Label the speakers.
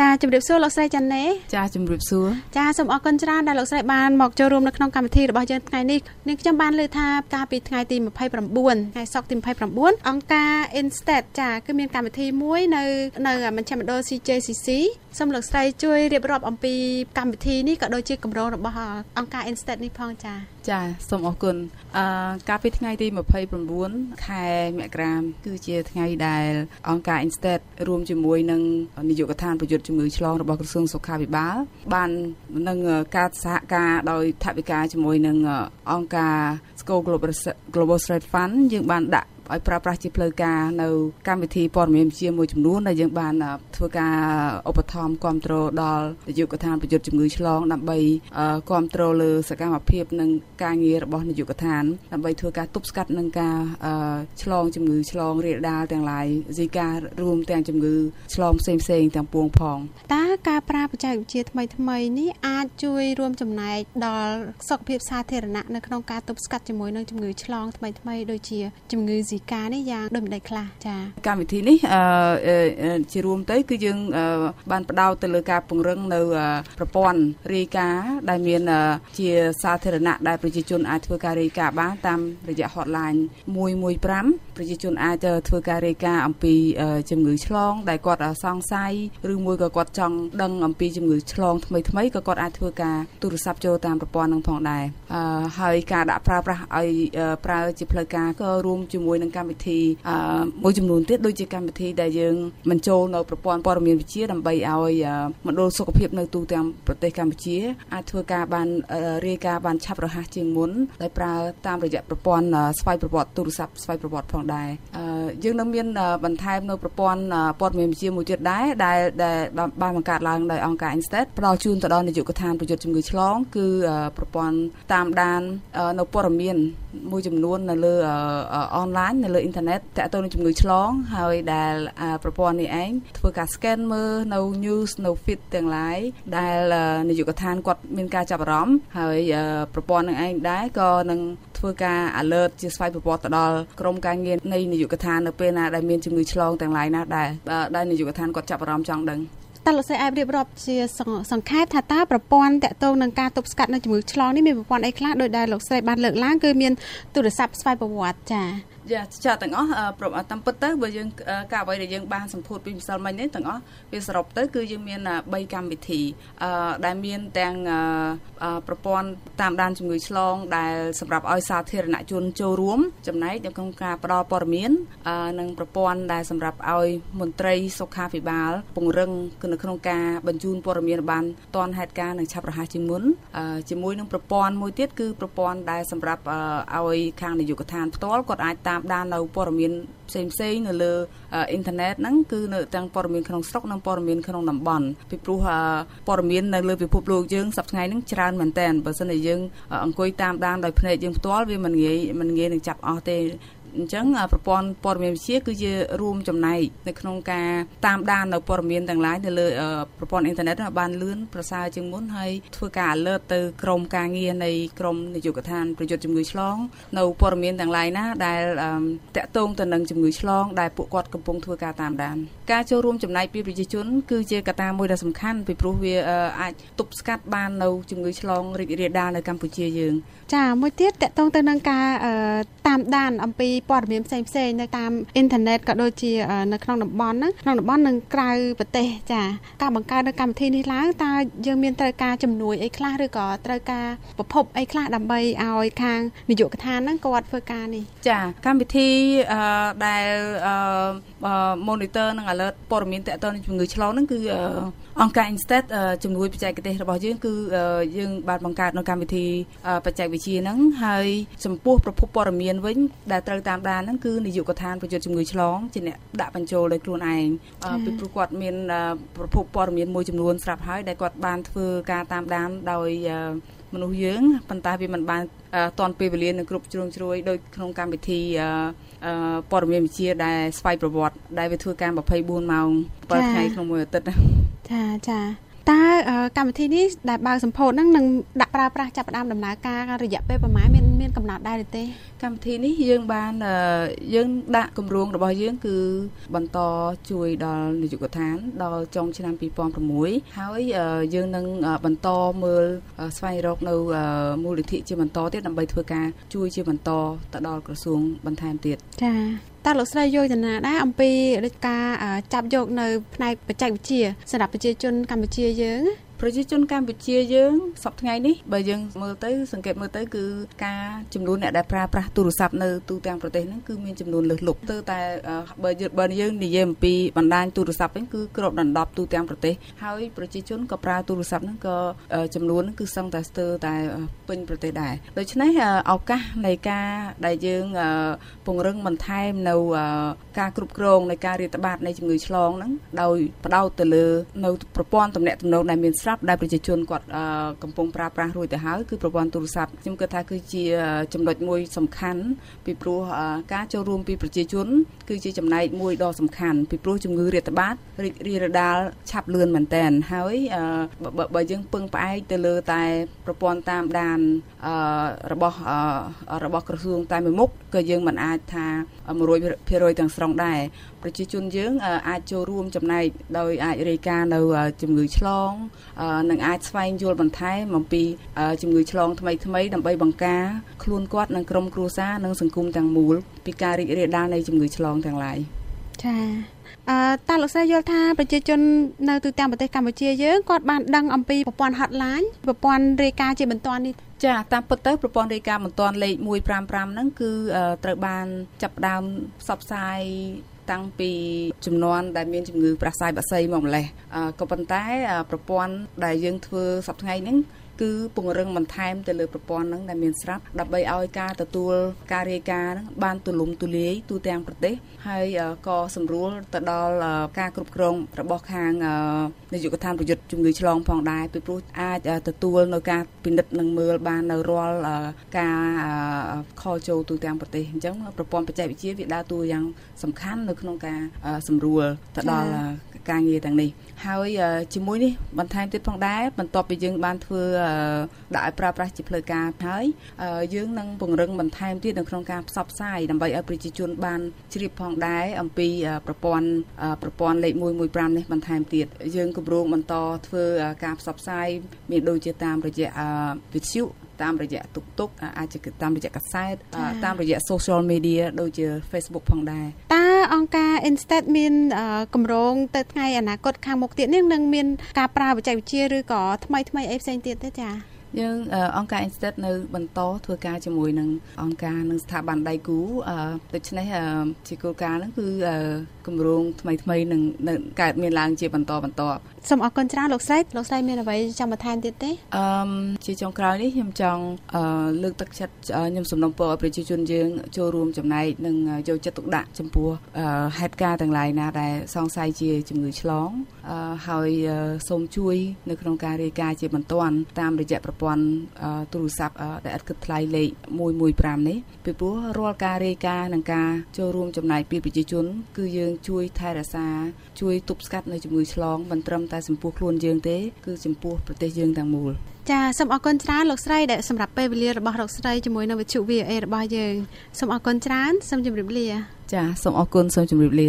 Speaker 1: ចាជំរាបសួរលោកស្រីចាន់ណេ
Speaker 2: ចាជំរាបសួរ
Speaker 1: ចាសូមអរគុណច្រើនដែលលោកស្រីបានមកចូលរួមនៅក្នុងកម្មវិធីរបស់យើងថ្ងៃនេះនាងខ្ញុំបានលើថាកាលពីថ្ងៃទី29ថ្ងៃសុក្រទី29អង្គការ Instat ចាគឺមានកម្មវិធីមួយនៅនៅមជ្ឈមណ្ឌល CJCC សូមលោកស្រីជួយរៀបរាប់អំពីកម្មវិធីនេះក៏ដូចជាគម្រោងរបស់អង្គការ Instat នេះផងចា
Speaker 2: ចាសូមអរគុណអឺកាលពីថ្ងៃទី29ខែមករាគឺជាថ្ងៃដែលអង្គការ Instat រួមជាមួយនឹងនាយកដ្ឋានប្រយុទ្ធជំងឺឆ្លងរបស់ក្រសួងសុខាភិបាល បាននឹងការសហការដោយថវិកាជាមួយនឹងអង្គការ School Global Global Trade Fund យើងបានដាក់ ឲ្យប្រើប្រាស់ជាផ្លូវការនៅកម្មវិធីព័ត៌មានវិទ្យាមួយចំនួនដែលយើងបានធ្វើការឧបត្ថម្ភគ្រប់គ្រងដល់នាយកដ្ឋានប្រយុទ្ធជំងឺឆ្លងដើម្បីគ្រប់គ្រងលើសកម្មភាពនិងការងាររបស់នាយកដ្ឋានដើម្បីធ្វើការទប់ស្កាត់នឹងការឆ្លងជំងឺឆ្លងរាលដាលទាំងឡាយស៊ីការួមទាំងជំងឺឆ្លងផ្សេងផ្សេងទាំងពួងផង
Speaker 1: តើការប្រើបច្ចេកវិទ្យាថ្មីថ្មីនេះអាចជួយរួមចំណែកដល់សុខភាពសាធារណៈនៅក្នុងការទប់ស្កាត់ជាមួយនឹងជំងឺឆ្លងថ្មីថ្មីដូចជាជំងឺស៊ីកានេះយ៉ាងដូចម្ដេចខ្លះចា៎
Speaker 2: កម្មវិធីនេះអឺជារួមទៅគឺយើងបានផ្ដោតទៅលើការពង្រឹងនៅប្រព័ន្ធរាយការណ៍ដែលមានជាសាធារណៈដែលប្រជាជនអាចធ្វើការរាយការណ៍បានតាមរយៈ hotline 115ប្រជាជនអាចធ្វើការរាយការណ៍អំពីជំងឺឆ្លង ដែលគាត់សង្ស័យឬមួយក៏គាត់ចង់ដឹងអំពីជំងឺឆ្លងថ្មីថ្មីក៏គាត់អាចធ្វើការទូរស័ព្ទចូលតាមប្រព័ន្ធនឹងផងដែរហើយការដាក់ប្រើប្រាស់ឲ្យប្រើជាផ្លូវការក៏រួមជាមួយនឹងកម្មវិធីមួយចំនួនទៀតដូចជាកម្មវិធីដែលយើងបញ្ចូលនៅប្រព័ន្ធព័ត៌មានវិទ្យាដើម្បីឲ្យមណ្ឌលសុខភាពនៅទូទាំងប្រទេសកម្ពុជាអាចធ្វើការបានរាយការណ៍បានឆាប់រហ័សជាងមុនដោយប្រើតាមរយៈប្រព័ន្ធស្វ័យប្រវត្តិទូរស័ព្ទស្វ័យប្រវត្តិផងដែរយើងនៅមានបន្ថែមនៅប្រព័ន្ធព័ត៌មានវិទ្យាមួយទៀតដែរដែលដែលបានបង្កើតឡើងដោយអង្គការ Instat ផ្ដល់ជូនទៅដល់នាយកដ្ឋានប្រយុទ្ធជំងឺឆ្លងគឺប្រព័ន្ធតាមដាននៅព័ត៌មានមួយចំនួននៅលើអនឡាញនៅលើអ៊ីនធឺណិតតាក់ទងនឹងជំងឺឆ្លង ហើយដែលប្រព័ន្ធនេះឯងធ្វើការ scan មើលនៅ news នៅ feed ទាំងឡាយដែលនាយកដ្ឋានគាត់មានការចាប់អារម្មណ៍ហើយប្រព័ន្ធនឹងឯងដែរក៏នឹងធ្វើការ alert ជាស្វ័យប្រវត្តិទៅដល់ក្រុមការងារនៃនាយកដ្ឋាននៅពេលណាដែលមានជំងឺឆ្លងទាំងឡាយណាដែរដែលនាយកដ្ឋានគាត់ចាប់អារម្មណ៍ចង់ដឹង
Speaker 1: តើលោកស្រីអាចរៀបរាប់ជាសង្ខេបថាតើប្រព័ន្ធតកតងនឹងការទប់ស្កាត់នៅជំងឺឆ្លងនេះមានប្រព័ន្ធអីខ្លះដោយដែលលោកស្រីបានលើកឡើងគឺមានទូរស័ព្ទស្វ័យប្រវត្តិចា៎
Speaker 2: យ៉ាចាទាំងអស់ប្រពតាមពិតទៅបើយើងការអ្វីដែលយើងបានសម្ពោធពីម្សិលមិញនេះទាំងអស់វាសរុបទៅគឺយើងមាន3កម្មវិធីអឺដែលមានទាំងប្រព័ន្ធតាមដានជំងឺឆ្លង ដែលសម្រាប់ឲ្យសាធារណជនចូលរួមចំណែកនៅក្នុងការផ្តល់ព័ត៌មាននិងប្រព័ន្ធដែលសម្រាប់ឲ្យមន្ត្រីសុខាភិបាល ពង្រឹងនៅក្នុងការបញ្ជូនព័ត៌មានបានទាន់ហេតុការណ៍និងឆាប់រហ័សជាងមុនជាមួយនឹងប្រព័ន្ធមួយទៀតគឺប្រព័ន្ធដែលសម្រាប់ឲ្យខាងនាយកដ្ឋានផ្ទាល់គាត់អាចតាមតាមដាននៅព័ត៌មានផ្សេងផ្សេងនៅលើអ៊ីនធឺណិតហ្នឹងគឺនៅទាំងព័ត៌មានក្នុងស្រុកនិងព័ត៌មានក្នុងតំបន់ពីព្រោះព័ត៌មាននៅលើពិភពលោកយើងសប្តាហ៍ហ្នឹងច្រើនមែនតើបើមិនតែយើងអង្គុយតាមដានដោយភ្នែកយើងផ្ទាល់វាមិនងាយមិនងាយនឹងចាប់អស់ទេ អញ្ចឹងប្រព័ន្ធព័ត៌មានវិទ្យាគឺជារួមចំណែកនៅក្នុងការតាមដាននៅព័ត៌មានទាំងឡាយនៅលើប្រព័ន្ធអ៊ីនធឺណិតបានលឿនប្រសើរជាងមុនហើយធ្វើការ alert ទៅក្រុមការងារនៃក្រុមនាយកដ្ឋានប្រយុទ្ធជំងឺឆ្លងនៅព័ត៌មានទាំងឡាយណាដែលតាក់ទងទៅនឹងជំងឺឆ្លងដែលពួកគាត់កំពុងធ្វើការតាមដានការចូលរួមចំណែកពីប្រជាជន គឺជាកត្តាមួយដ៏សំខាន់ពីព្រោះវាអាចទប់ស្កាត់បាននៅជំងឺឆ្លងរីករាលដាលនៅកម្ពុជាយើង
Speaker 1: ចាមួយទៀតតកតងទៅនឹងការតាមដានអំពីព័ត៌មានផ្សេងផ្សេងនៅតាមអ៊ីនធឺណិតក៏ដូចជានៅក្នុងតំបន់ហ្នឹងក្នុងតំបន់និងក្រៅប្រទេសចាការបង្កើតនៅកម្មវិធីនេះឡើងតើយើងមានត្រូវការជំនួយអីខ្លះឬក៏ត្រូវការប្រភពអីខ្លះដើម្បីឲ្យខាងនាយកដ្ឋានហ្នឹងគាត់ធ្វើការនេះ
Speaker 2: ចាកម្មវិធីដែល monitor និង alert ព័ត៌មានតកតនឹងជំងឺឆ្លងហ្នឹងគឺ អង្គការ Instat ជំនួយបច្ចេកទេសរបស់យើងគឺយើងបានបង្កើតនៅកម្មវិធីបច្ចេកវិទ្យាហ្នឹងហើយចំពោះប្រភពព័ត៌មានវិញដែលត្រូវតាមដានហ្នឹងគឺនាយកដ្ឋានប្រយុទ្ធជំងឺឆ្លងជាអ្នកដាក់បញ្ចូលដោយខ្លួនឯងពីព្រោះគាត់មានប្រភពព័ត៌មានមួយចំនួនស្រាប់ហើយដែលគាត់បានធ្វើការតាមដានដោយមនុស្សយើងប៉ុន្តែវាមិនបានតន់ពេលវេលានឹងគ្រប់ជ្រុងជ្រោយដោយក្នុងកម្មវិធីព័ត៌មានវិទ្យាដែលស្វ័យប្រវត្តិដែលវាធ្វើការ24ម៉ោង7ថ្ងៃក្នុងមួយអាទិត្យ
Speaker 1: ចាចាតតើកម្មវិធីនេះដែលបើកសម្ពោធហ្នឹងនឹងដាក់ប្រើប្រាស់ចាប់ផ្ដើមដំណើរការរយៈពេលប្រហែលមានមានកំណត់ដែរទេ
Speaker 2: កម្មវិធីនេះយើងបានយើងដាក់គម្រោងរបស់យើងគឺបន្តជួយដល់នាយកដ្ឋានដល់ចុងឆ្នាំ2006ហើយយើងនឹងបន្តមើលស្វែងរកនៅមូលនិធិជាបន្តទៀតដើម្បីធ្វើការជួយជាបន្តទៅដល់ក្រសួងបន្ថែមទៀត
Speaker 1: ចា៎ តើលោកស្រីយល់ចំណាដែរអំពីការចាប់យកនៅផ្នែកបច្ចេកវិទ្យាសម្រាប់ប្រជាជនកម្ពុជាយើង
Speaker 2: ប្រជាជនកម្ពុជាយើងសប្តាហ៍ថ្ងៃនេះបើយើងមើលទៅសង្កេតមើលទៅគឺការចំនួនអ្នកដែលប្រើប្រាស់ទូរស័ព្ទនៅទូទាំងប្រទេសហ្នឹងគឺមានចំនួនលើសលប់ទៅតែបើបើយើងនិយាយអំពីបណ្ដាញទូរស័ព្ទវិញគឺគ្របដណ្ដប់ទូទាំងប្រទេសហើយប្រជាជនក៏ប្រើទូរស័ព្ទហ្នឹងក៏ចំនួនហ្នឹងគឺសឹងតែស្ទើរតែពេញប្រទេសដែរដូច្នេះឱកាសនៃការដែលយើងពង្រឹងបន្ថែមនៅការគ្រប់គ្រងនៃការរាតត្បាតនៃជំងឺឆ្លងហ្នឹងដោយផ្ដោតទៅលើនៅប្រព័ន្ធទំនាក់ទំនងដែលមានស្រាប់ដែលប្រជាជនគាត់កំពុងប្រើប្រាស់រួចទៅហើយគឺប្រព័ន្ធទូរស័ព្ទខ្ញុំគិតថាគឺជាចំណុចមួយសំខាន់ពីព្រោះការចូលរួមពីប្រជាជន គឺជាចំណែកមួយដ៏សំខាន់ពីព្រោះជំងឺរាតត្បាតរីករាលដាលឆាប់លឿនមែនតើហើយបើយើងពឹងផ្អែកទៅលើតែប្រព័ន្ធតាមដានរបស់របស់ក្រសួងតែមួយមុខក៏យើងមិនអាចថា100%ទាំងស្រុងដែរប្រជាជនយើងអាចចូលរួមចំណែកដោយអាចរាយការណ៍នៅជំងឺឆ្លងនិងអាចស្វែងយល់បន្ថែមអំពីជំងឺឆ្លងថ្មីថ្មីដើម្បីបង្ការខ្លួនគាត់និងក្រុមគ្រួសារនិងសង្គមទាំងមូលពីការរីករាលដាលនៃជំងឺឆ្លងទាំងឡាយ
Speaker 1: ចា៎អឺតើលោកស្រីយល់ថាប្រជាជននៅទូទាំងប្រទេសកម្ពុជាយើងគាត់បានដឹងអំពីប្រព័ន្ធ hotline ប្រព័ន្ធរាយការណ៍ជាបន្ទាន់នេះ
Speaker 2: ចាតាមពិតទៅប្រព័ន្ធរាយការណ៍បន្ទាន់លេខ155ហ្នឹងគឺត្រូវបានចាប់ផ្ដើមផ្សព្វផ្សាយ តាំងពីចំនួនដែលមានជំងឺប្រសាយបាក់សីមកម្លេះក៏ប៉ុន្តែប្រព័ន្ធដែលយើងធ្វើសប្តាហ៍ថ្ងៃហ្នឹង គឺពង្រឹងបន្ថែមទៅលើប្រព័ន្ធហ្នឹងដែលមានស្រាប់ដើម្បីឲ្យការទទួលការរាយការណ៍ហ្នឹងបានទូលំទូលាយទូទាំងប្រទេសហើយក៏សម្រួលទៅដល់ការគ្រប់គ្រងរបស់ខាងនាយកដ្ឋានប្រយុទ្ធជំងឺឆ្លងផងដែរពីព្រោះអាចទទួលនៅការពិនិត្យនិងមើលបាននៅរាល់ការខលចូលទូទាំងប្រទេសអញ្ចឹងប្រព័ន្ធបច្ចេកវិទ្យាវាដើរតួយ៉ាងសំខាន់នៅក្នុងការសម្រួលទៅដល់ការងារទាំងនេះហើយជាមួយនេះបន្ថែមទៀតផងដែរបន្ទាប់ពីយើងបានធ្វើដាក់ឲ្យប្រើប្រាស់ជាផ្លូវការហើយយើងនឹងពង្រឹងបន្ថែមទៀតនៅក្នុងការផ្សព្វផ្សាយដើម្បីឲ្យប្រជាជនបានជ្រាបផងដែរអំពីប្រព័ន្ធប្រព័ន្ធលេខ115នេះបន្ថែមទៀតយើងគម្រោងបន្តធ្វើការផ្សព្វផ្សាយមានដូចជាតាមរយៈវិទ្យុ តាមរយៈទុកទុកអាចជាតាមរយៈកាសែតតាមរយៈ social media ដូចជា Facebook ផងដែរ
Speaker 1: តើអង្គការ Instat មានកម្រងទៅថ្ងៃអនាគតខាងមុខទៀតនេះនឹងមានការប្រើបច្ចេកវិទ្យាឬក៏ថ្មីថ្មីអីផ្សេងទៀតទេចា៎
Speaker 2: យើងអង្គការ Instat នៅបន្តធ្វើការជាមួយនឹងអង្គការនិងស្ថាប័នដៃគូដូច្នេះជាគោលការណ៍ហ្នឹងគឺគម្រោងថ្មីថ្មីនឹងកើតមានឡើងជាបន្តបន្ត
Speaker 1: សូមអរគុណច្រើនលោកស្រីលោកស្រីមានអ្វីចង់បន្ថែមទៀតទេ
Speaker 2: អឺជាចុងក្រោយនេះខ្ញុំចង់លើកទឹកចិត្តខ្ញុំសំណូមពរឲ្យប្រជាជនយើងចូលរួមចំណែកនិងយកចិត្តទុកដាក់ចំពោះហេតុការណ៍ទាំងឡាយណាដែលសង្ស័យជាជំងឺឆ្លងហើយសូមជួយ នៅក្នុងការរាយការណ៍ជាបន្ទាន់តាមរយៈប្រព័ន្ធទូរស័ព្ទដែលឥតគិតថ្លៃលេខ115នេះពីព្រោះរាល់ការរាយការណ៍និងការចូលរួមចំណែកពីប្រជាជន គឺយើងជួយថែរក្សាជួយទប់ស្កាត់នៅជំងឺឆ្លងមិនត្រឹមតែចំពោះខ្លួនយើងទេ គឺចំពោះប្រទេសយើងទាំងមូល
Speaker 1: ចាសូមអរគុណច្រើនលោកស្រីដែលសម្រាប់ពេលវេលារបស់លោកស្រីជាមួយនៅវិទ្យុ VOA របស់យើងសូមអរគុណច្រើនសូមជម្រាបលា
Speaker 2: ចាសូមអរគុណសូមជម្រាបលា